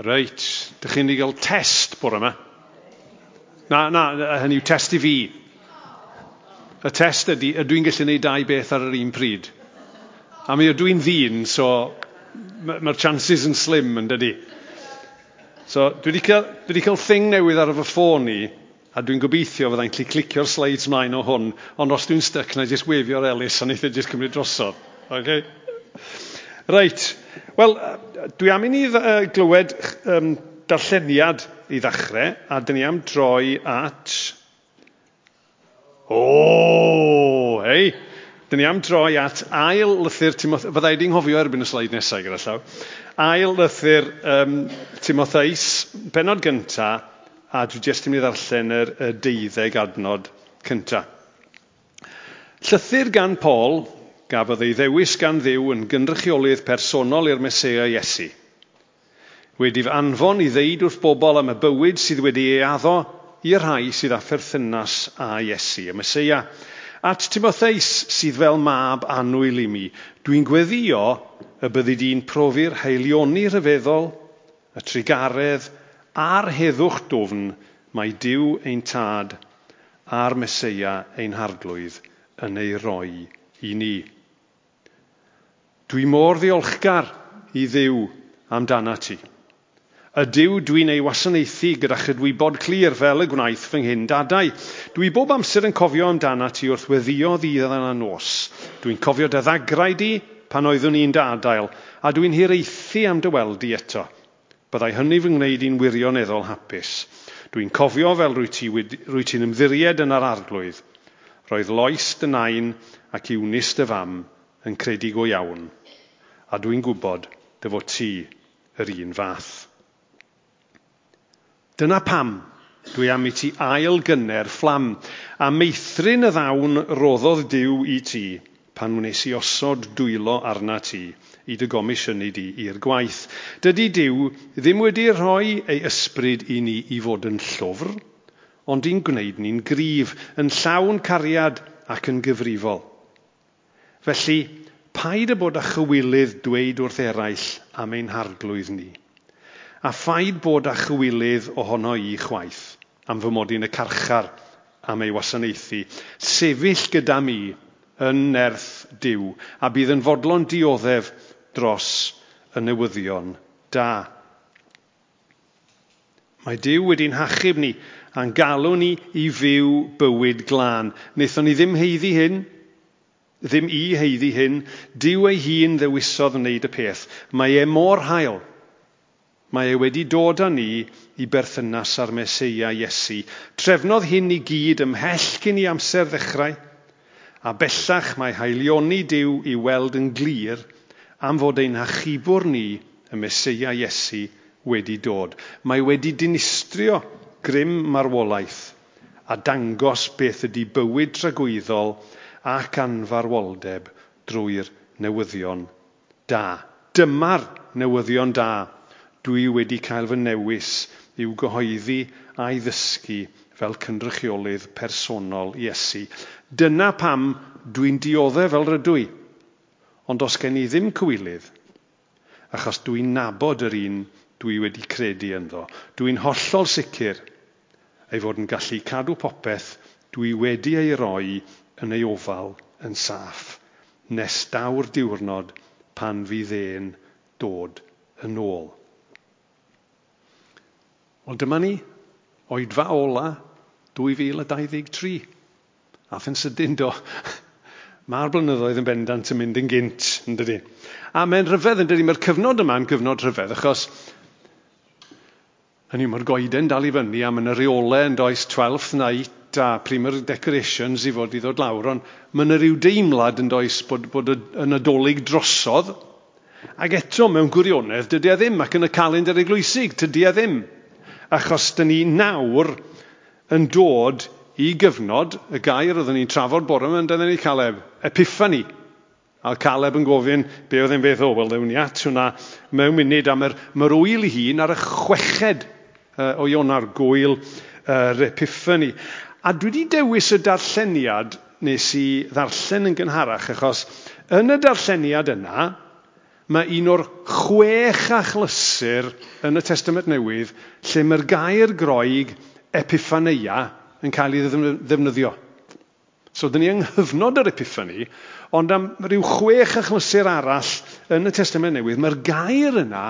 Reit, dych chi'n ei gael test bore yma? Na, na, hynny yw test i fi. Y test ydy, ydw i'n gallu gwneud dau beth ar yr un pryd. A mi ydw i'n ddyn, so mae'r chances yn slim yn dydy. So, dwi wedi cael, dwi wedi cael thing newydd ar y fy ffôn i, a dwi'n gobeithio fyddai'n cli clicio'r slides mlaen o hwn, ond os dwi'n styc, na i jyst wefio'r Elis, a wneud e jyst cymryd drosodd. Okay? Reit, wel, dwi am i ni uh, glywed um, darlleniad i ddechrau, a dyn ni am droi at... O, hei! Dyn ni am droi at ail lythyr Timotheus. Fyddai di'n hofio erbyn y sleid nesau gyda llaw. Ail lythyr um, Timotheus, penod gynta, a dwi jyst yn mynd i ddarllen yr, y deuddeg adnod cynta. Llythyr gan Paul, gafodd ei ddewis gan ddiw yn gynrychiolydd personol i'r Mesoea Iesu. Wedi'f anfon i ddeud wrth bobl am y bywyd sydd wedi ei addo i'r rhai sydd â pherthynas a Iesu, y Mesoea. At Timotheus sydd fel mab anwyl i mi, dwi'n gweddio y byddi di'n profi'r heilioni rhyfeddol, y trigaredd a'r heddwch dofn mae Dyw ein tad a'r Mesoea ein harglwydd yn ei roi i ni. Dwi mor ddiolchgar i ddiw amdana ti. Y diw dwi'n ei wasanaethu gyda chydwybod clir fel y gwnaeth fy nghyn dadau. Dwi bob amser yn cofio amdana ti wrth weddio ddydd yna nos. Dwi'n cofio dy ddagrau di pan oeddwn i'n dadael, a dwi'n hireithi am dy weld di eto. Byddai hynny fy ngwneud i'n wirioneddol hapus. Dwi'n cofio fel rwy ti'n ti ymddiried yn yr arglwydd. Roedd loes dy nain ac iwnis dy fam yn credu go iawn a dwi'n gwybod dy fod ti yr un fath. Dyna pam dwi am i ti ail gynner fflam, a meithrin y ddawn roddodd diw i ti pan wnes i osod dwylo arna ti i dy gomisiynu di i'r gwaith. Dydy diw ddim wedi rhoi ei ysbryd i ni i fod yn llwfr, ond i'n gwneud ni'n grif, yn llawn cariad ac yn gyfrifol. Felly, paid y bod â chywilydd dweud wrth eraill am ein harglwydd ni, a phaid bod â chywilydd ohono i chwaith am fy mod i'n y carchar am ei wasanaethu, sefyll gyda mi yn nerth diw, a bydd yn fodlon dioddef dros y newyddion da. Mae Dyw wedi'n hachub ni a'n galw ni i fyw bywyd glân. Wnaethon ni ddim heiddi hyn, Ddim i heiddi hyn, diw ei hun ddewisodd wneud y peth. Mae e mor hael. Mae e wedi dod â ni i berthynas â'r Mesia Iesu. Trefnodd hyn i gyd ymhell cyn i amser ddechrau, a bellach mae haelioni Dyw i weld yn glir am fod ein hachubwr ni, y Mesia Iesu, wedi dod. Mae wedi dinistrio grym marwolaeth a dangos beth ydy bywyd tragwyddol ac anfarwoldeb drwy'r newyddion da. Dyma'r newyddion da dwi wedi cael fy newis i'w gyhoeddi a'i ddysgu fel cynrychiolydd personol Iesu. Dyna pam dwi'n dioddau fel rydw i. Ond os gen i ddim cywilydd, achos dwi'n nabod yr un dwi wedi credu ynddo. Dwi'n hollol sicr ei fod yn gallu cadw popeth dwi wedi ei roi yn ei ofal yn saff nes dawr diwrnod pan fydd e'n dod yn ôl. Wel dyma ni, oedfa ola 2023. Ath yn sydyn do. Mae'r blynyddoedd yn bendant yn mynd yn gynt, yn dydy. A mae'n rhyfedd, yn dydy, mae'r cyfnod yma yn gyfnod rhyfedd, achos hynny mae'r goeden dal i fyny, a mae'n y reolau yn does 12th night, ta primer decorations i fod i ddod lawr, ond mae yna rhyw deimlad yn does bod, bod y nadolig drosodd, ac eto mewn gwirionedd, dydy a e ddim, ac yn y calendar eglwysig, dydy a e ddim. Achos dyn ni nawr yn dod i gyfnod, y gair oeddwn ni'n trafod bore yma, dyna ni Caleb, Epiphany. A Caleb yn gofyn, be oedd e'n beth o? Wel, ewn ni at hwnna mewn munud, a mae'r ma wyl i hun ar y chweched uh, o Ionar, gwyl yr uh, Epiphany. A dwi wedi dewis y darlleniad nes i ddarllen yn gynharach, achos yn y darlleniad yna, mae un o'r chwech achlysur yn y Testament Newydd lle mae'r gair groeg epiphaneia yn cael ei ddefnyddio. So, dyn ni yng nghyfnod yr epiphany, ond am ryw chwech achlysur arall yn y Testament Newydd, mae'r gair yna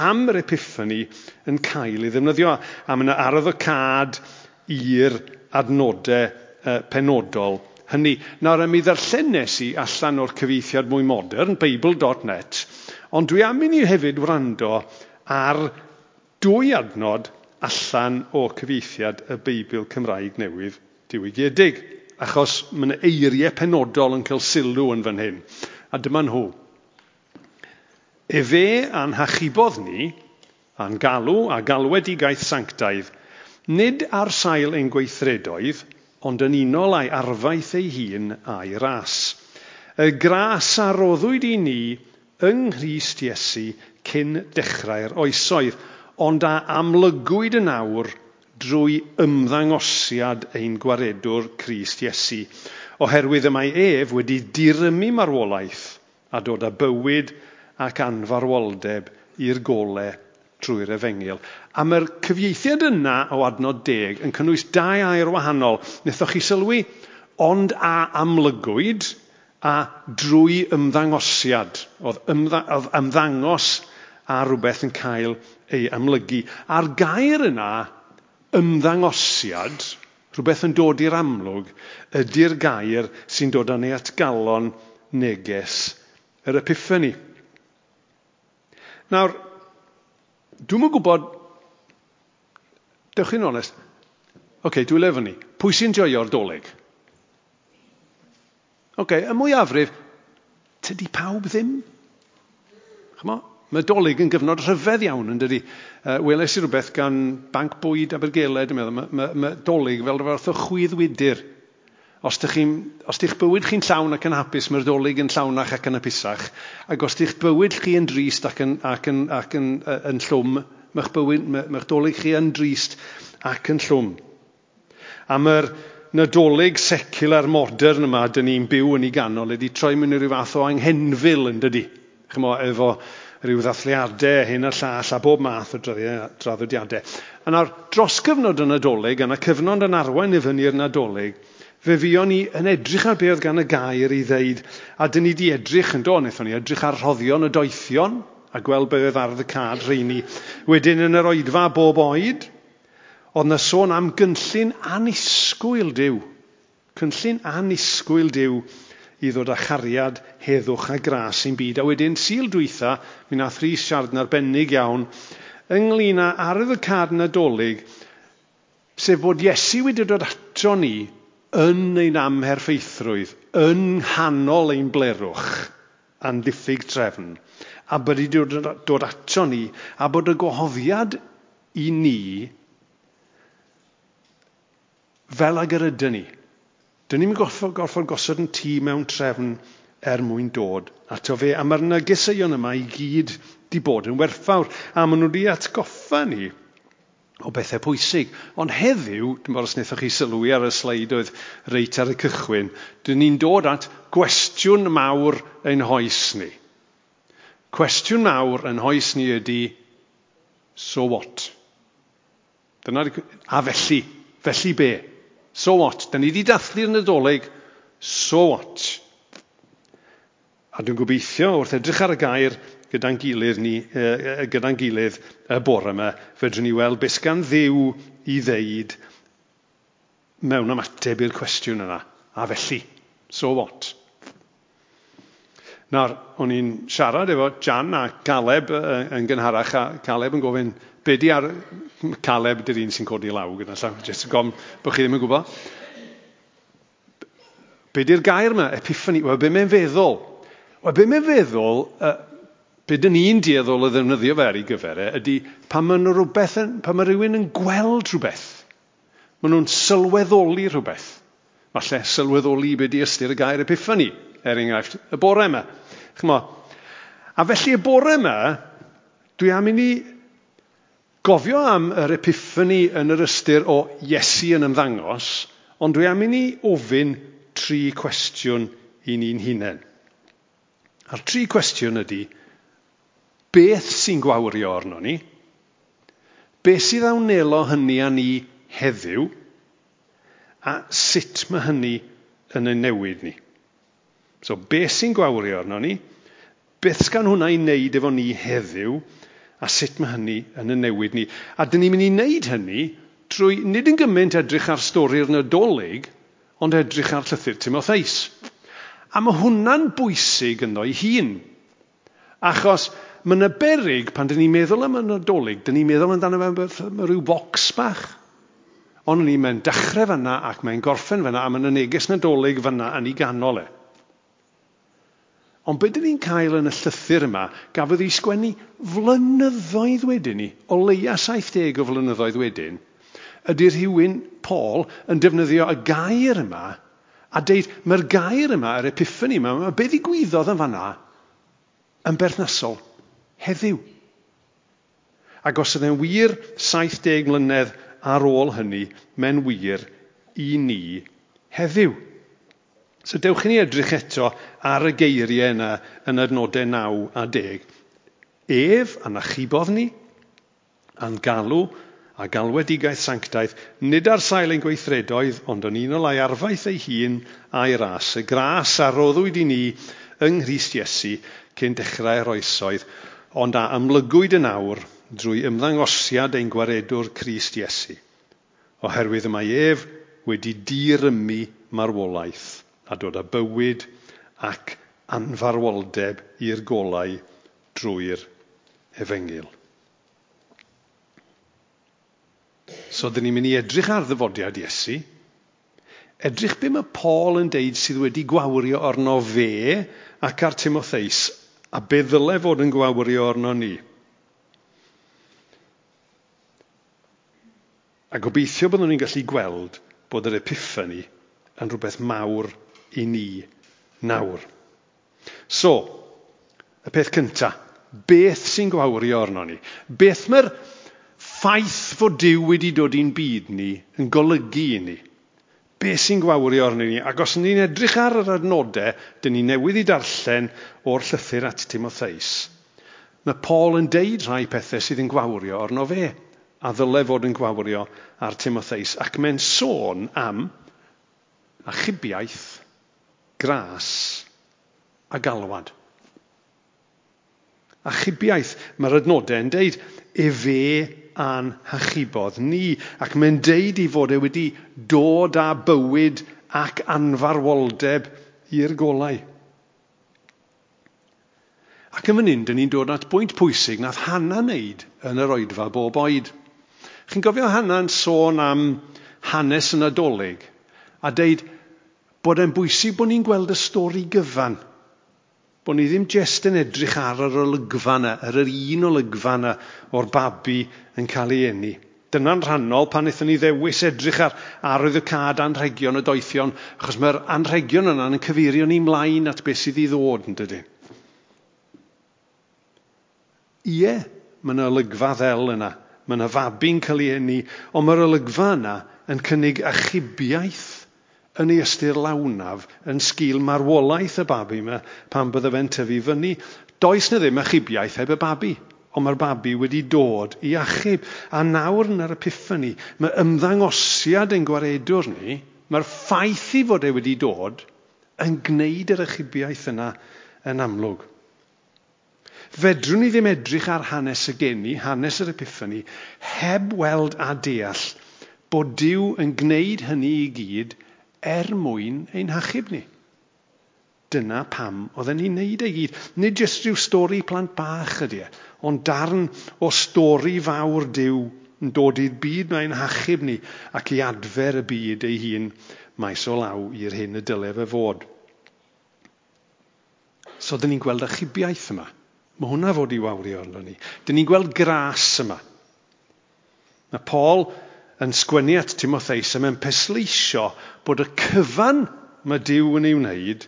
am yr epiphany yn cael ei ddefnyddio. A mae yna arwyddocad i'r adnodau uh, penodol hynny. Nawr, mi ddarllen nes i allan o'r cyfeithiad mwy modern, bible.net, ond dwi am i ni hefyd wrando ar dwy adnod allan o cyfeithiad y Beibl Cymraeg newydd diwygiedig, achos mae yna eiriau penodol yn cael sylw yn fan hyn. A dyma nhw. E fe a'n hachubodd ni, a'n galw a galwedigaeth sanctaidd, nid ar sail ein gweithredoedd, ond yn unol â'i arfaith ei hun a'i ras. Y gras a roddwyd i ni yng Nghyst Iesu cyn dechrau'r oesoedd, ond a amlygwyd yn awr drwy ymddangosiad ein gwaredwr Christ Iesu, oherwydd y mae ef wedi dirymu marwolaeth a dod â bywyd ac anfarwoldeb i'r golau trwy'r efengil. A mae'r cyfieithiad yna o adnod deg yn cynnwys dau air wahanol. Nethoch chi sylwi, ond a amlygwyd a drwy ymddangosiad. Oedd, ymdda, oedd ymddangos a rhywbeth yn cael ei amlygu. A'r gair yna, ymddangosiad, rhywbeth yn dod i'r amlwg, ydy'r gair sy'n dod â ni at galon neges yr epiffany. Nawr, dwi'n yn gwybod, dewch chi'n onest, oce, okay, dwi'n lefo ni. Pwy sy'n joio'r doleg? Oce, okay, y mwyafrif, tydi pawb ddim. Chymo? Mae doleg yn gyfnod rhyfedd iawn yn dydi. Uh, weles i rhywbeth gan Banc Bwyd Abergeled, dwi'n meddwl, mae, mae, mae doleg fel rhywbeth o chwyddwydr Os, ydych chi, os di'ch bywyd chi'n llawn ac yn hapus, mae'r dolyg yn llawnach ac yn hapusach. Ac os ydych bywyd chi yn drist ac yn, ac yn, ac yn, uh, yn llwm, mae'ch, bywyd, mae'ch dolyg chi yn drist ac yn llwm. A mae'r nadolig secular modern yma dyn ni'n byw yn ei ganol ydy troi mewn i ryw fath o anghenfil yn dydy. Chymo, efo rhyw ddathliadau hyn a llall a bob math o draddodiadau. A nawr, dros gyfnod y nadolig, yna cyfnod yn arwain i fyny'r nadolig, Fe fuon ni yn edrych ar be oedd gan y gair i ddeud, a dyn ni di edrych yn do, wnaethon ni edrych ar rhoddion y doethion, a gweld be oedd ar y cad reini. Wedyn yn yr oedfa bob oed, oedd na sôn am gynllun anisgwyl diw. Cynllun anisgwyl diw i ddod â chariad heddwch a gras i'n byd. A wedyn syl dwytha, mi nath Rhys siarad yn arbennig iawn, ynglyn â arwydd y cad nadolig, sef bod Iesu wedi dod ato ni yn ein amherffeithrwydd, yn nghanol ein blerwch a'n diffyg trefn, a bod wedi dod ato ni, a bod y gohoffiad i ni fel ag yr ydyn ni. Dyn ni'n gorfod, gorfod gosod yn tŷ mewn trefn er mwyn dod ato fe. A mae'r negeseuon yma i gyd di bod yn werthfawr. A maen nhw wedi atgoffa ni o bethau pwysig. Ond heddiw, dim bod os wnaethoch chi sylwi ar y sleid oedd reit ar y cychwyn, dyn ni'n dod at gwestiwn mawr ein hoes ni. Cwestiwn mawr yn hoes ni ydy, so what? Dyna, a felly, felly be? So what? Da ni wedi dathlu yn y doleg, so what? A dwi'n gobeithio wrth edrych ar y gair, gyda'n gilydd, ni, uh, gyda'n gilydd y bore yma, fedrwn ni weld beth gan ddiw i ddeud mewn ymateb i'r cwestiwn yna. A felly, so what? Nawr, o'n i'n siarad efo Jan a Caleb yn gynharach, a Caleb yn gofyn, be di ar... Caleb dy'r un sy'n codi law gyda llaw, jyst yn gofyn bod chi ddim yn gwybod. Be di'r gair yma? Epiphany. Wel, be mae'n feddwl? Wel, be mae'n feddwl uh, Be dyn ni'n dieddol o ddefnyddio fe ar ei gyfer e, ydy pan mae, rhywbeth yn, pan mae rhywun yn gweld rhywbeth, maen nhw'n sylweddoli rhywbeth. Falle sylweddoli be di ystyr y gair epiphany, er enghraifft, y bore yma. Chymo. A felly y bore yma, dwi am i ni gofio am yr epiphany yn yr ystyr o Iesu yn ymddangos, ond dwi am i ni ofyn tri cwestiwn i ni'n hunain. A'r tri cwestiwn ydy, beth sy'n gwawrio arno ni, beth sydd awnelo hynny a ni heddiw, a sut mae hynny yn ein newid ni. So, beth sy'n gwawrio arno ni, beth sgan hwnna i wneud efo ni heddiw, a sut mae hynny yn y newid ni. A dyn ni'n mynd i wneud hynny trwy nid yn gymaint edrych ar stori'r nadolig, ond edrych ar llythyr Timotheus. A mae hwnna'n bwysig ynddo i hun. Achos mae yna berig pan dyn ni'n meddwl am y nadolig, dyn ni'n meddwl amdano fe am rhyw bocs bach. Ond ni mae'n dechrau fyna ac mae'n gorffen fyna a mae'n y neges nadolig fyna yn ei ganol e. Ond beth ni'n cael yn y llythyr yma, gafodd ei sgwennu flynyddoedd wedyn ni, o leia 70 o flynyddoedd wedyn, ydy rhywun, Paul, yn defnyddio y gair yma a deud, mae'r gair yma, yr epiphany yma, mae beth gwyddodd yn fanna yn berthnasol heddiw. Ac os ydy'n wir 70 mlynedd ar ôl hynny, mae'n wir i ni heddiw. So dewch i ni edrych eto ar y geiriau yna yn adnodau 9 a 10. Ef a'n achubodd ni, a'n galw a galwedigaeth sanctaeth, nid ar sail ein gweithredoedd, ond o'n o lai arfaith ei hun a'i ras. Y gras a roddwyd i ni yng Nghyst Iesu cyn dechrau'r oesoedd ond a amlygwyd yn awr drwy ymddangosiad ein gwaredwr Christ Iesu, oherwydd y mae ef wedi dirymu marwolaeth a dod â bywyd ac anfarwoldeb i'r golau drwy'r efengil. So, dyn ni'n mynd i edrych ar ddyfodiad Iesu, edrych be mae Paul yn deud sydd wedi gwawrio arno fe ac ar Timotheus a be ddylai fod yn gwawrio arno ni. A gobeithio byddwn ni'n gallu gweld bod yr epiffani yn rhywbeth mawr i ni nawr. So, y peth cyntaf, beth sy'n gwawrio arno ni? Beth mae'r ffaith fod Dyw wedi dod i'n byd ni yn golygu i ni? be sy'n gwawrio arnyn ni. Ac os ni'n edrych ar yr adnodau, dyn ni newydd i darllen o'r llythyr at Timotheus, mae Paul yn deud rhai pethau sydd yn gwawrio arno fe, a ddyle fod yn gwawrio ar Timotheus. Ac mae'n sôn am achubiaeth, gras a galwad. Achubiaeth, mae'r adnodau yn deud, e fe a'n anhachubodd ni ac mae'n deud i fod e wedi dod â bywyd ac anfarwoldeb i'r golau. Ac yn fan hyn, dyn ni'n dod at bwynt pwysig nath Hanna wneud yn yr oedfa bob oed. Chi'n gofio Hanna'n sôn am hanes yn adolyg a deud bod e'n bwysig bod ni'n gweld y stori gyfan – bod ni ddim jyst yn edrych ar yr olygfa yna, ar yr un olygfa yna o'r babi yn cael ei eni. Dyna'n rhannol pan wnaethon ni ddewis edrych ar arwydd y cad anrhegion y doethion, achos mae'r anrhegion yna yn cyfeirio ni mlaen at beth sydd i ddod yn dydy. Ie, mae yna olygfa ddel yna. Mae yna fabi'n cael ei eni, ond mae'r olygfa yna yn cynnig achubiaeth yn ei ystyr lawnaf yn sgil marwolaeth y babi yma pan bydde fe'n tyfu fyny. Does na ddim achubiaeth heb y babi, ond mae'r babi wedi dod i achub. A nawr yn yr epiffany, mae ymddangosiad ein gwaredwr ni, mae'r ffaith i fod e wedi dod yn gwneud yr achubiaeth yna yn amlwg. Fedrwn ni ddim edrych ar hanes y geni, hanes yr epiffany, heb weld a deall bod Dyw yn gwneud hynny i gyd er mwyn ein hachub ni. Dyna pam oedden ni'n neud ei gyd. Nid jyst rhyw stori plant bach ydy e, ond darn o stori fawr diw yn dod i'r byd mae'n hachub ni ac i adfer y byd ei hun maes o law i'r hyn y dylef y fod. So, dyn ni'n gweld achubiaeth yma. Mae hwnna fod i wawrio arno ni. Dyn ni'n gweld gras yma. Mae Paul yn sgwennu at Timotheus a mae'n pesleisio bod y cyfan mae Dyw yn ei wneud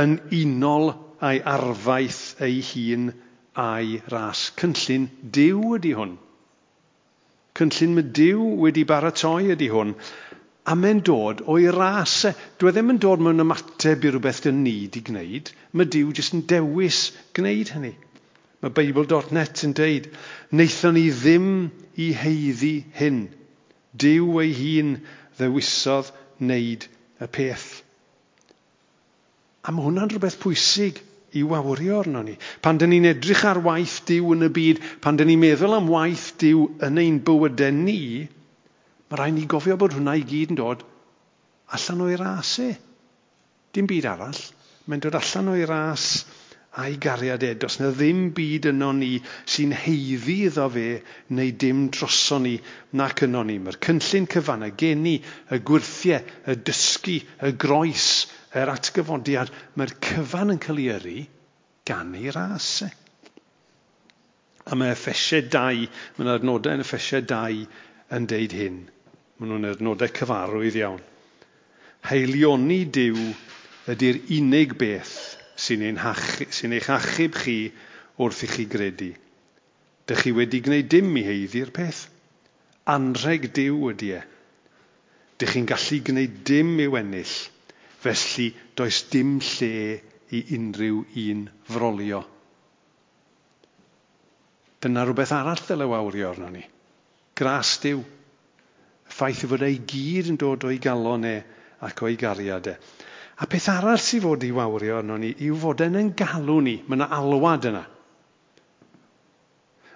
yn unol a'i arfaith ei hun a'i ras. Cynllun Dyw ydy hwn. Cynllun mae Dyw wedi baratoi ydy hwn. A mae'n dod o'i ras e. Dwi ddim yn dod mewn ymateb i rhywbeth dyn ni wedi gwneud. Mae Dyw jyst yn dewis gwneud hynny. Mae Bible.net yn deud, wnaethon ni ddim i heiddi hyn Dyw ei hun ddewisodd wneud y peth. A mae hwnna'n rhywbeth pwysig i wawrio arno ni. Pan dyn ni'n edrych ar waith diw yn y byd, pan dyn ni'n meddwl am waith diw yn ein bywydau ni, mae rhaid ni gofio bod hwnna i gyd yn dod allan o'i ras e. Dim byd arall. Mae'n dod allan o'i ras a'i gariad e. Does na ddim byd yno ni sy'n heiddi iddo fe neu dim droson ni nac yno ni. Mae'r cynllun cyfan, y geni, y gwirthiau, y dysgu, y groes, yr atgyfodiad, mae'r cyfan yn cael ei yrru gan ei rasau. E. A mae Effesiau 2, mae'n adnodau yn Effesiau 2 yn deud hyn. Mae nhw'n adnodau cyfarwydd iawn. Heilioni diw ydy'r unig beth sy'n sy eich achub chi wrth i chi gredu. Dych chi wedi gwneud dim i heiddi'r peth. Anreg diw ydy e. Dych chi'n gallu gwneud dim i'w ennill, felly does dim lle i unrhyw un frolio. Dyna rhywbeth arall ddyle wawrio arno ni. Gras Dyw. Y ffaith fod ei gyd yn dod o'i galon e ac o'i gariad e. A peth arall sydd fod i wawrio arno ni yw fod e'n yn galw ni. Mae yna alwad yna.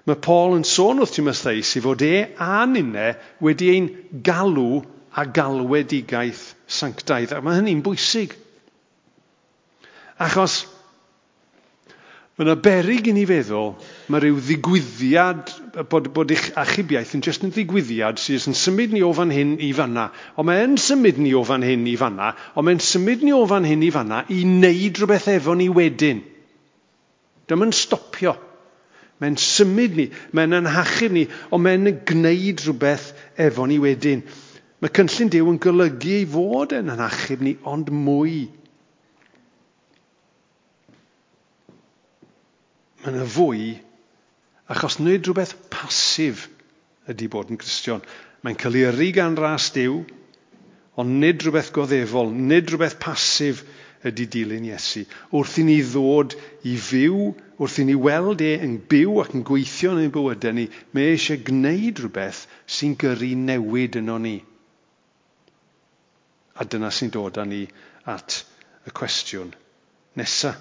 Mae Paul yn sôn wrth Timotheus i fod e a ninne wedi ein galw a galwedigaeth sanctaidd. A mae hynny'n bwysig. Achos Mae yna berig i ni feddwl mae rhyw ddigwyddiad, bod, bod eich achubiaeth yn jyst yn ddigwyddiad sydd yn symud ni o fan hyn i fanna. Ond mae'n symud ni o fan hyn i fanna, ond mae'n symud ni o fan hyn i fanna i wneud rhywbeth efo ni wedyn. Dyma'n stopio. Mae'n symud ni, mae'n anhachub ni, ond mae'n gwneud rhywbeth efo ni wedyn. Mae cynllun Dyw yn golygu ei fod yn anachub ni, ond mwy Mae yna fwy, achos nid rhywbeth pasif ydy bod yn Cristion. Mae'n cael ei yrru gan ras Dyw, ond nid rhywbeth goddefol, nid rhywbeth pasif ydy dilyn Iesu. Wrth i ni ddod i fyw, wrth i ni weld e yn byw ac yn gweithio yn ein bywydau ni, mae eisiau gwneud rhywbeth sy'n gyrru newid yno ni. A dyna sy'n dod â ni at y cwestiwn nesaf.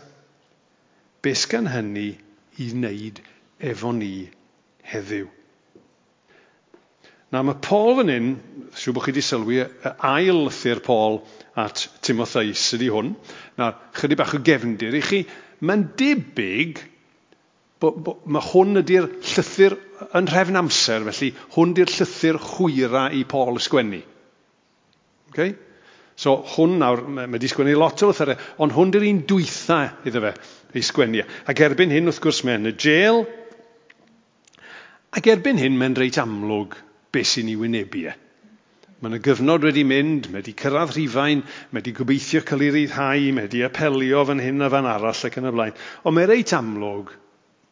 Beth gan hynny i wneud efo ni heddiw. Na mae Paul fan hyn, siw bod chi wedi sylwi, ail lythyr Paul at Timotheus ydy hwn. Na, chydig bach o gefndir i chi. Mae'n debyg bo, bo, mae hwn ydy'r llythyr yn rhefn amser, felly hwn ydy'r llythyr chwyra i Paul ysgwennu. Okay? So hwn nawr, mae wedi sgwennu lot o lythyrau, ond hwn dy'r un dwytha iddo fe ei sgwennu. Ac erbyn hyn, wrth gwrs, mae'n y jail. Ac erbyn hyn, mae'n reit amlwg beth sy'n ei wynebu e. Mae yna gyfnod wedi mynd, mae wedi cyrraedd rhifain, mae wedi gobeithio cael ei ryddhau, mae wedi apelio fan hyn a fan arall ac yn y blaen. Ond mae'n reit amlwg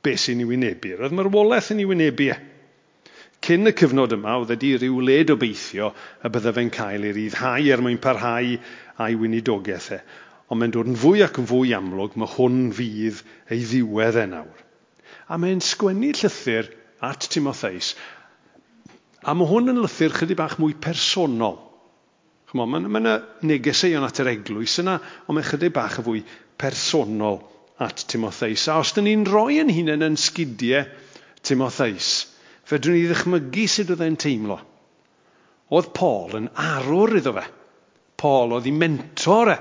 beth sy'n ei wynebu. E. Roedd marwolaeth yn ei wynebu e. Cyn y cyfnod yma, oedd wedi rhyw led obeithio y bydde fe'n cael ei ryddhau er mwyn parhau a'i weinidogaeth e. Ond mae'n dod yn fwy ac yn fwy amlwg, mae hwn fydd ei ddiwedd e nawr. A mae'n sgwennu llythyr at Timotheus. A mae hwn yn lythyr chydig bach mwy personol. Mae yna ma, ma negeseuon at yr eglwys yna, ond mae'n chydig bach y fwy personol at Timotheus. A os dyn ni'n rhoi yn hunain yn sgidiau Timotheus, Fedrwn ni ddychmygu sut oedd e'n teimlo. Oedd Paul yn arwr iddo fe. Paul oedd ei mentor e.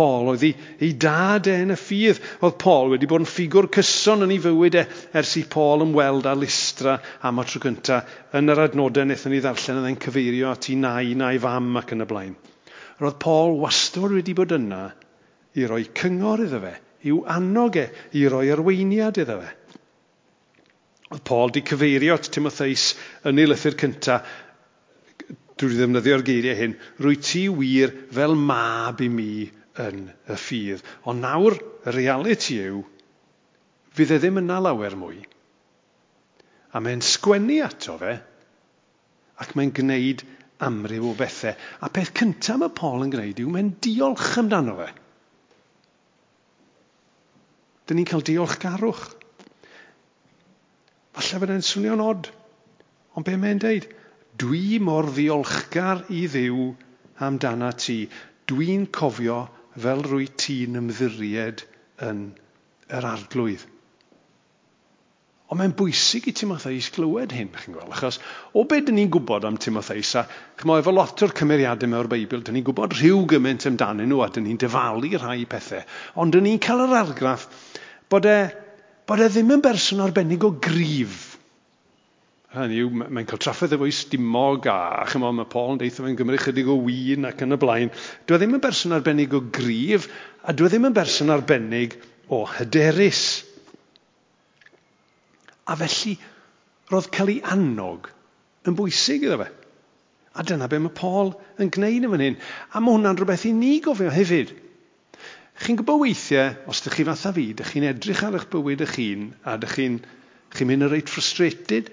Paul oedd ei, ei dad e yn y ffydd. Oedd Paul wedi bod yn ffigwr cyson yn ei fywyd e ers i Paul ymweld â listra am y tro cynta yn yr adnodau wnaethon ni ddarllen yn ein cyfeirio at ei nai na'i fam ac yn y blaen. Roedd Paul wastod wedi bod yna i roi cyngor iddo fe, i'w annog e, i roi arweiniad iddo fe. Oedd Paul di cyfeirio at Timotheus yn ei lythyr cynta, drwy ddefnyddio'r geiriau hyn, rwy ti wir fel mab i mi yn y ffydd. Ond nawr, y reality yw, fydd e ddim yna lawer mwy. A mae'n sgwennu ato fe, ac mae'n gwneud amryw o bethau. A peth cyntaf mae Paul yn gwneud yw mae'n diolch amdano fe. Dyn ni'n cael diolchgarwch. Falle bod e'n swnio'n od, ond be mae'n deud? Dwi mor ddiolchgar i ddiw amdana ti. Dwi'n cofio fel rwy ti'n ymddiried yn yr arglwydd. Ond mae'n bwysig i Timotheus glywed hyn, chi'n gweld, achos o beth dyn ni'n gwybod am Timotheus, a chymau, efo lot o'r cymeriadau mewn o'r Beibl, dyn ni'n gwybod rhyw gymaint amdanyn nhw a dyn ni'n dyfalu rhai pethau, ond dyn ni'n cael yr argraff bod e bod e ddim yn berson arbennig o grif. Hynny yw, mae'n cael trafferth efo'i stumog a, a chymod, mae Paul yn deitha fe'n gymryd chydig o wyn ac yn y blaen. Dwi e ddim yn berson arbennig o grif a dwi e ddim yn berson arbennig o hyderus. A felly, roedd cael ei annog yn bwysig iddo fe. A dyna be mae Paul yn gwneud yn fan hyn. A mae hwnna'n rhywbeth i ni gofio hefyd. Chi'n gwybod weithiau, os ydych chi fatha fi, ydych chi'n edrych ar eich bywyd eich hun a ydych chi'n chi mynd yn reit frustrated.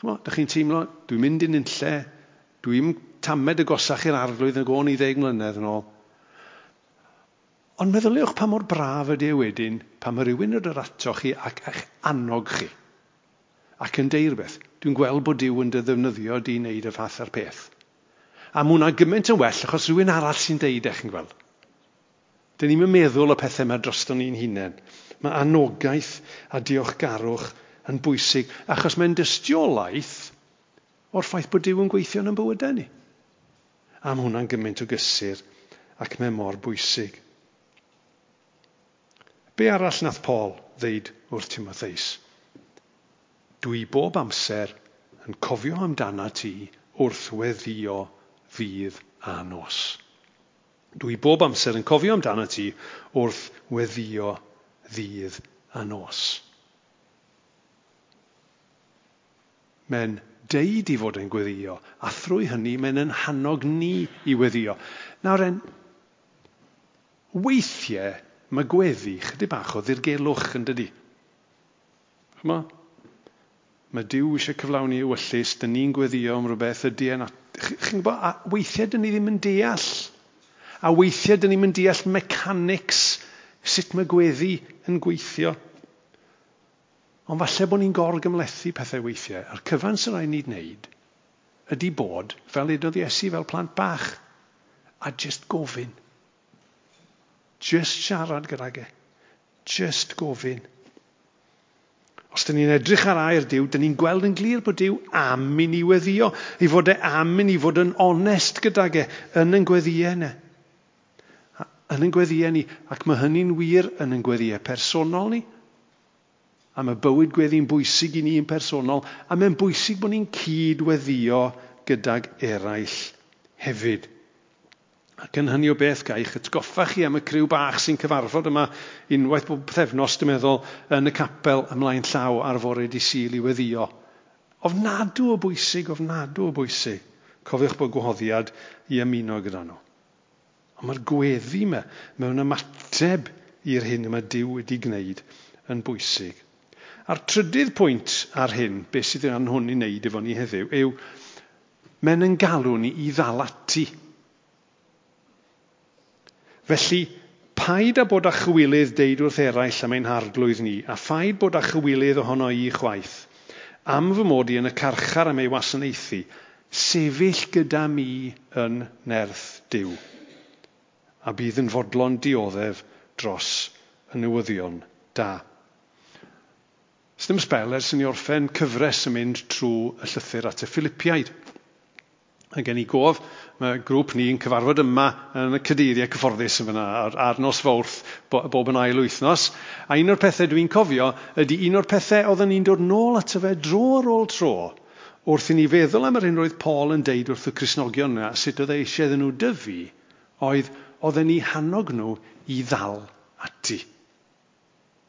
Chymod, ydych chi'n teimlo, dwi'n mynd i'n unlle, dwi'n tamed y gosach i'r arglwydd yn gôn i ddeg mlynedd yn ôl. Ond meddyliwch pa mor braf ydy e wedyn pan mae rhywun yn yr ato chi ac eich annog chi. Ac yn deir beth, dwi'n gweld bod Dyw yn dy ddefnyddio di wneud y fath ar peth. A mae hwnna gymaint yn well achos rhywun arall sy'n deud eich yn gweld. Dyn ni'n meddwl y pethau yma droston ni'n hunain. Mae anogaeth a diolchgarwch yn bwysig, achos mae'n dystiolaeth o'r ffaith bod Dyw yn gweithio yn ein bywydau ni. A mae hwnna'n gymaint o gysur ac mae mor bwysig. Be arall nath Paul ddeud wrth Timotheus? Dwi bob amser yn cofio amdana ti wrth weddio fydd a nos. Dwi bob amser yn cofio amdano ti wrth weddio ddydd a nos. Mae'n deud i fod yn gweddio, a thrwy hynny mae'n yn hannog ni i weddio. Nawr en, weithiau mae gweddi chydig bach o ddirgelwch yn dydi. Chymo? Mae Dyw eisiau cyflawni ywyllus, dyn ni'n gweddio am rhywbeth ydy e'n... Chi'n gwybod, a weithiau dyn ni ddim yn deall a weithiau dyn ni'n deall mechanics sut mae gweddi yn gweithio. Ond falle bod ni'n gorgymlethu pethau weithiau. A'r cyfan sy'n rhaid ni'n wneud ydy bod, fel edodd Iesu fel plant bach, a just gofyn. Just siarad gyda ge. Just gofyn. Os dyn ni'n edrych ar air Dyw, dyn ni'n gweld yn glir bod Dyw am i ni weddio, i fod e am i ni fod yn onest gydag e yn yn gweddiau yn ein gweddiau ni, ac mae hynny'n wir yn ein gweddiau personol ni. A mae bywyd gweddi'n bwysig i ni yn personol, a mae'n bwysig bod ni'n cydweddio gydag eraill hefyd. Ac yn hynny o beth gaich atgoffa chi am y criw bach sy'n cyfarfod yma unwaith bob pethefnos, dwi'n meddwl, yn y capel ymlaen llaw ar fore di sil i weddio. Ofnadw o bwysig, ofnadw o bwysig. Cofiwch bod gwahoddiad i ymuno gyda nhw. Ond mae'r gweddi yma mewn ymateb i'r hyn yma Dyw wedi gwneud yn bwysig. A'r trydydd pwynt ar hyn, beth sydd yn hwn i wneud efo ni heddiw, yw men yn galw ni i ddalati. Felly, paid a bod â chywilydd deud wrth eraill am ein harglwydd ni, a phaid bod â chywilydd ohono i chwaith, am fy mod i yn y carchar am ei wasanaethu, sefyll gyda mi yn nerth Dyw a bydd yn fodlon dioddef dros y newyddion da. Os ddim sbel ers i ni orffen cyfres yn mynd trwy y llythyr at y Philippiaid. A gen i gof, mae grŵp ni'n cyfarfod yma yn y cydeiriau cyfforddus yn fyna ar, ar nos fawrth bob yn ail wythnos. A un o'r pethau dwi'n cofio ydy un o'r pethau oedden ni'n dod nôl ato fe dro ar ôl tro wrth i ni feddwl am yr hyn roedd Paul yn deud wrth y Cresnogion yna, sut oedd e eisiau iddyn nhw dyfu, oedd oedden ni hannog nhw i ddal ati.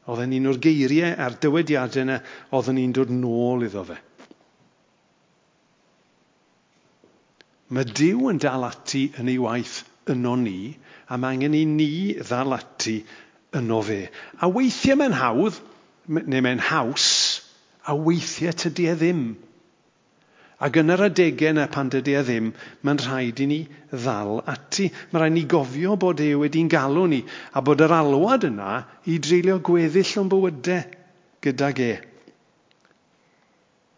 Oedden ni'n o'r geiriau a'r dywediadau yna, oedden ni'n dod nôl iddo fe. Mae Dyw yn dal ati yn ei waith yno ni, a mae angen i ni ddal ati yno fe. A weithiau mae'n hawdd, neu mae'n haws, a weithiau tydi e ddim. Ac yn yr adegau yna pan dydy e ddim, mae'n rhaid i ni ddal ati. Mae'n rhaid ni gofio bod e wedi'n galw ni a bod yr alwad yna i dreulio gweddill o'n bywydau gydag e.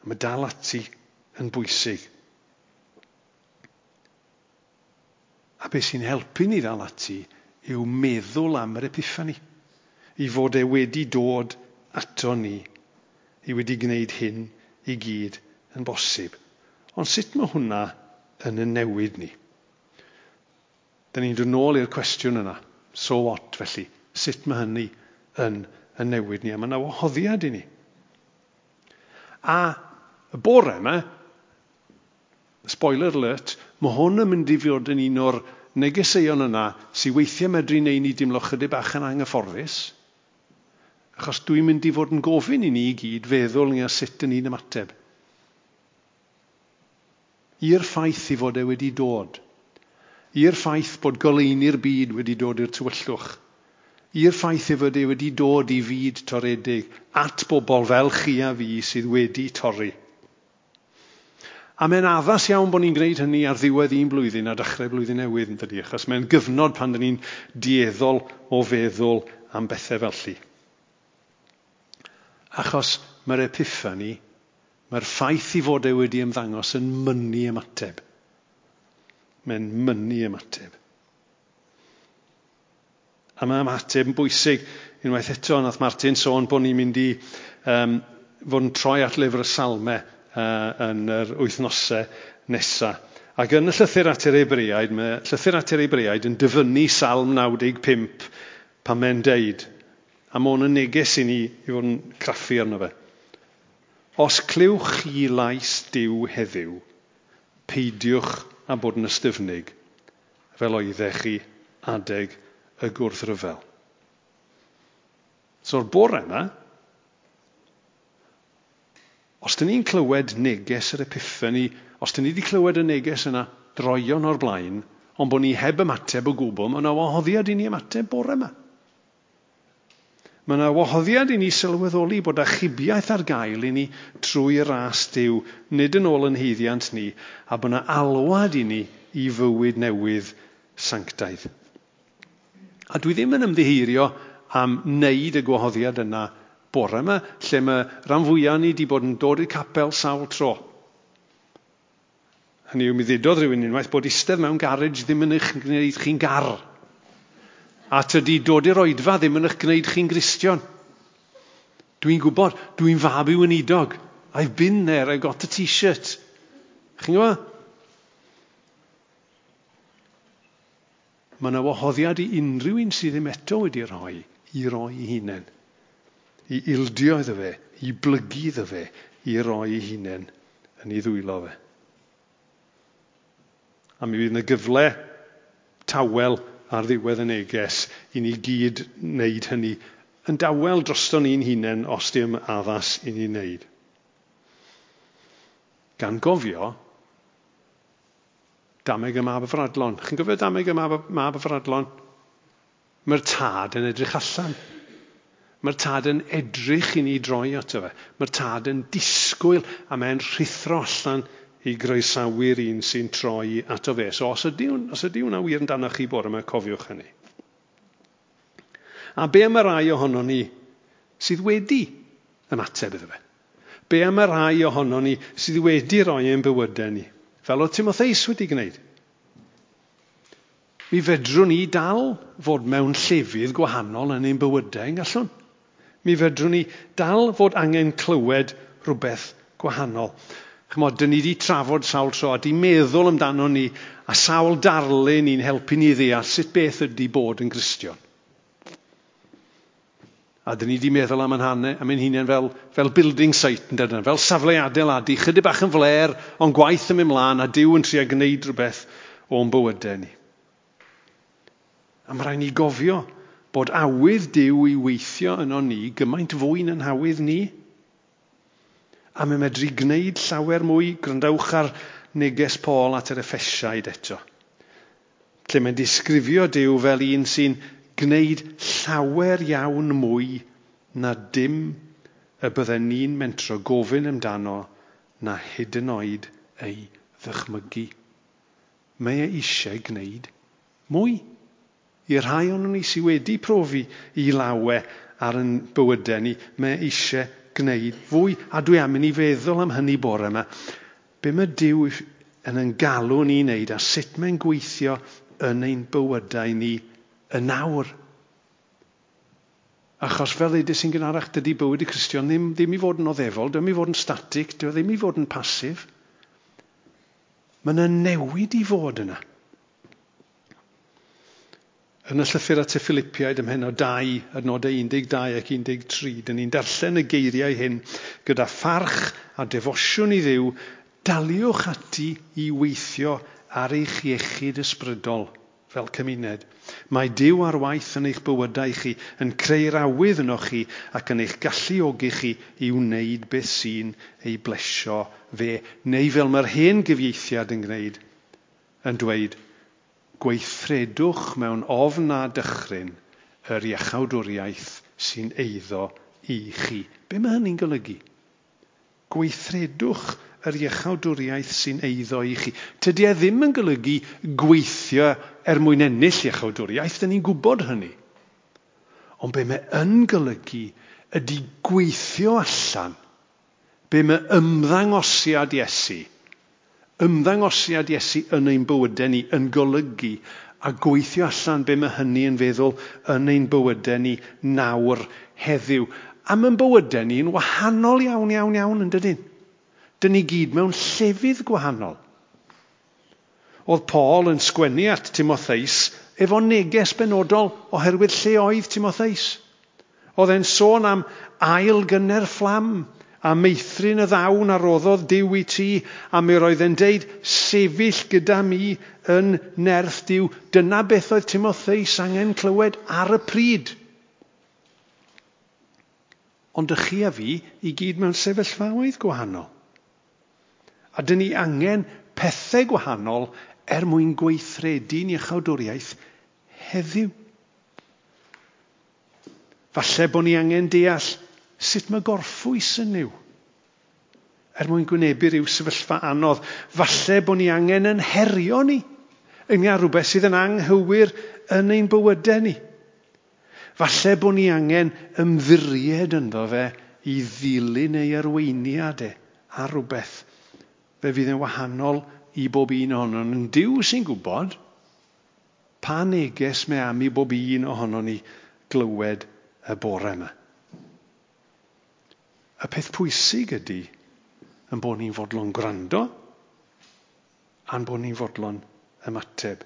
Mae dal ati yn bwysig. A beth sy'n helpu ni ddal ati yw meddwl am yr epiffani. I fod e wedi dod ato ni. I wedi gwneud hyn i gyd yn bosib. Ond sut mae hwnna yn y newid ni? Dyna ni'n dod nôl i'r cwestiwn yna. So what felly? Sut mae hynny yn y newid ni? A mae yna wahoddiad i ni. A y bore yma, spoiler alert, mae hwn yn mynd i fod yn un o'r negeseuon yna sy'n weithiau medru neu ni dimlo chydig bach yn anghyfforddus, achos dwi'n mynd i fod yn gofyn i ni i gyd feddwl ni a sut yn ni'n ymateb i'r ffaith i fod e wedi dod, i'r ffaith bod goleini'r byd wedi dod i'r tywyllwch, i'r ffaith i fod e wedi dod i fyd toredig at bobl fel chi a fi sydd wedi torri. A mae'n addas iawn bod ni'n gwneud hynny ar ddiwedd un blwyddyn a dechrau blwyddyn newydd yn dydi, achos mae'n gyfnod pan dyn ni'n dieddol o feddwl am bethau felly. Achos mae'r epiffani Mae'r ffaith i fod e wedi ymddangos yn mynnu ymateb. Mae'n mynnu ymateb. A mae ymateb yn bwysig. Unwaith eto, nath Martin sôn bod ni'n mynd i um, fod yn troi at lyfr y salmau uh, yn yr wythnosau nesaf. Ac yn y llythyr at yr Ebriaid, mae llythyr at yr Ebriaid yn dyfynnu salm 95 pan mae'n deud. A mae hwn yn neges i ni i fod yn craffu arno fe. Os clywch chi lais diw heddiw, peidiwch a bod yn ystyfnig, fel oeddech chi adeg y gwrthryfel. So'r bore yma, os dyn ni'n clywed neges yr epiffani, os dyn ni wedi clywed y neges yna droion o'r blaen, ond bod ni heb ymateb o gwbl, mae yna wahoddiad i ni ymateb bore yma. Mae yna wahoddiad i ni sylweddoli bod achubiaeth ar gael i ni trwy ras diw, nid yn ôl yn heiddiant ni, a bod yna alwad i ni i fywyd newydd sanctaidd. A dwi ddim yn ymddiheirio am wneud y gwahoddiad yna bore yma, lle mae rhan fwyaf ni wedi bod yn dod i'r capel sawl tro. Hynny yw, mi ddudodd rhywun unwaith bod eistedd mewn garej ddim yn eich gwneud chi'n gar. A tydi dod i'r oedfa ddim yn eich gwneud chi'n gristion. Dwi'n gwybod, dwi'n fab i weinidog. I've been there, I've got a t-shirt. Chi'n gwybod? Mae yna wahoddiad i unrhyw un sydd ddim eto wedi rhoi, i roi i hunain. I ildio iddo fe, i blygu iddo fe, i roi ei hunain yn ei ddwylo fe. A mi fydd yna gyfle tawel ar ddiwedd y neges i ni gyd wneud hynny yn dawel droston ni'n hunain os dim addas i ni wneud. Gan gofio dameg y mab y fradlon. Chi'n gofio dameg y mab, mab y fradlon? Mae'r tad yn edrych allan. Mae'r tad yn edrych i ni droi ato fe. Mae'r tad yn disgwyl a mae'n rhithro allan i groesawu'r un sy'n troi ato fe. So os ydy, os ydy hwnna wir amdano chi bore yma, cofiwch hynny. A be am y rai ohono ni sydd wedi yn ateb iddo fe? Be am y rai ohono ni sydd wedi roi ein bywydau ni? Fel o Timotheus wedi gwneud. Mi fedrwn ni dal fod mewn llefydd gwahanol yn ein bywydau yn gallwn. Mi fedrwn ni dal fod angen clywed rhywbeth gwahanol. Chymod, dyn ni wedi trafod sawl tro a di meddwl amdano ni a sawl darlun i'n helpu ni ddeall sut beth ydy bod yn Gristion. A dyn ni wedi meddwl am ein hanne, am ein hunain fel, fel building site, yn dydyn, fel safle adeiladu, chydig bach yn fler, ond gwaith yn mynd mlaen a diw yn trio gwneud rhywbeth o'n bywydau ni. A mae rhaid ni gofio bod awydd Dyw i weithio yno ni gymaint fwy na'n hawydd ni a mae'n medru gwneud llawer mwy, gwrandewch ar neges Paul at yr effesiaid eto. Lle mae'n disgrifio Dyw fel un sy'n gwneud llawer iawn mwy na dim y bydden ni'n mentro gofyn amdano na hyd yn oed ei ddychmygu. Mae e eisiau gwneud mwy. I rhai o'n ni sydd wedi profi i lawe ar yn bywydau ni, mae eisiau gwneud fwy, a dwi am mynd i feddwl am hynny bore yma, be mae Dyw yn yn galw ni wneud a sut mae'n gweithio yn ein bywydau ni y nawr. Achos fel eides sy'n gynharach, dydy bywyd y Cristion ddim, ddim i fod yn oddefol, ddim i fod yn static, e ddim i fod yn pasif. Mae yna newid i fod yna. Yn y llythyr at y Philippiaid ymhen o 2, adnodau 12 ac 13, dyn ni'n darllen y geiriau hyn gyda pharch a defosiwn i ddiw, daliwch ati i weithio ar eich iechyd ysbrydol fel cymuned. Mae Dyw ar waith yn eich bywydau chi, yn creu'r awydd yno chi ac yn eich galluogi chi i wneud beth sy'n ei blesio fe. Neu fel mae'r hen gyfieithiad yn gwneud, yn dweud, gweithredwch mewn ofn a dychryn yr iechawdwriaeth sy'n eiddo i chi. Be mae hynny'n golygu? Gweithredwch yr iechawdwriaeth sy'n eiddo i chi. Tydy e ddim yn golygu gweithio er mwyn ennill iechawdwriaeth, dyn ni'n gwybod hynny. Ond be mae yn golygu ydy gweithio allan be mae ymddangosiad Iesu ymddangosiad Iesu yn ein bywydau ni yn golygu a gweithio allan be mae hynny yn feddwl yn ein bywydau ni nawr heddiw. A mae'n bywydau ni'n wahanol iawn, iawn, iawn yn dydyn. Dyn ni gyd mewn llefydd gwahanol. Oedd Paul yn sgwennu at Timotheus efo neges benodol oherwydd lle oedd Timotheus. Oedd e'n sôn am ail gynnar fflam a meithrin y ddawn a roddodd diw i ti, a mi roedd e'n deud, sefyll gyda mi yn nerth diw. Dyna beth oedd Timotheus angen clywed ar y pryd. Ond ych chi a fi i gyd mewn sefyllfaoedd gwahanol. A dyn ni angen pethau gwahanol er mwyn gweithredu'n iechawdwriaeth heddiw. Falle bod ni angen deall sut mae gorffwys yn yw. Er mwyn gwynebu rhyw sefyllfa anodd, falle bod ni angen yn herio ni Yn Nghymru rhywbeth sydd yn anghywir yn ein bywydau ni. Falle bod ni angen ymddiried ynddo fe i ddilyn ei arweiniadau e a rhywbeth fe fydd yn wahanol i bob un ohono yn Dyw sy'n gwybod pa neges mae am i bob un ohono ni glywed y bore yma. Y peth pwysig ydy yn bod ni'n fodlon gwrando a'n bod ni'n fodlon ymateb.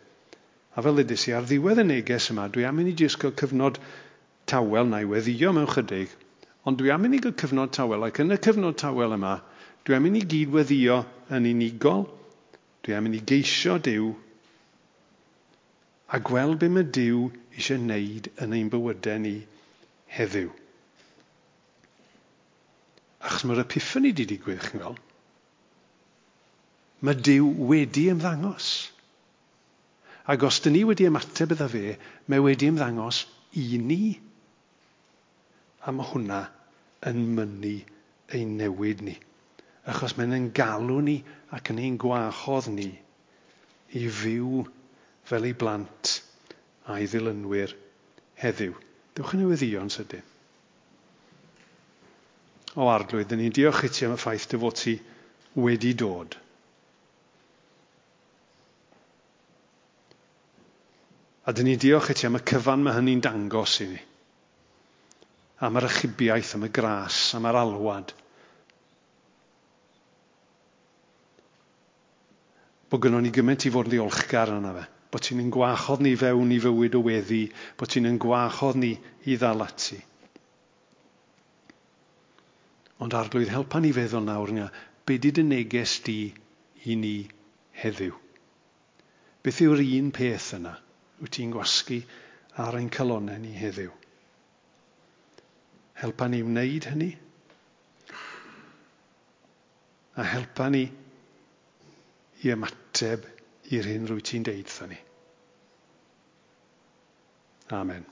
A fel ddedais i, ar ddiwedd y neges yma, dwi am mynd i jyst cael cyfnod tawel na i weddio mewn chydig, ond dwi am mynd i gael cyfnod tawel, ac yn y cyfnod tawel yma, dwi am mynd i gyd weddio yn unigol, dwi am mynd i geisio Dyw, a gweld be mae Dyw eisiau wneud yn ein bywydau ni heddiw. Achos mae'r epiphany wedi digwydd, chi'n gweld. Mae Dyw wedi ymddangos. Ac os dyn ni wedi ymateb iddo fe, mae wedi ymddangos i ni. A mae hwnna yn mynnu ein newid ni. Achos mae'n ein galw ni ac yn ein gwahodd ni i fyw fel ei blant a'i ddilynwyr heddiw. Dewch yn newyddion sydyn o arglwydd, dyn ni'n diolch i ti am y ffaith dy fod ti wedi dod. A dyn ni'n diolch i ti am y cyfan mae hynny'n dangos i ni. Am yr achubiaeth, am y gras, am yr alwad. Bod gynnwn ni gymaint i fod yn ddiolchgar yna fe. Bod ti'n yn gwachodd ni fewn i fywyd o weddi, bod ti'n yn gwachodd ni i ddal ati. Ond arglwydd, helpa ni feddwl nawr nga, be di dy neges di i ni heddiw? Beth yw'r un peth yna wyt ti'n gwasgu ar ein calonau ni heddiw? Helpa ni wneud hynny? A helpa ni i ymateb i'r hyn rwy ti'n deud thyn ni. Amen.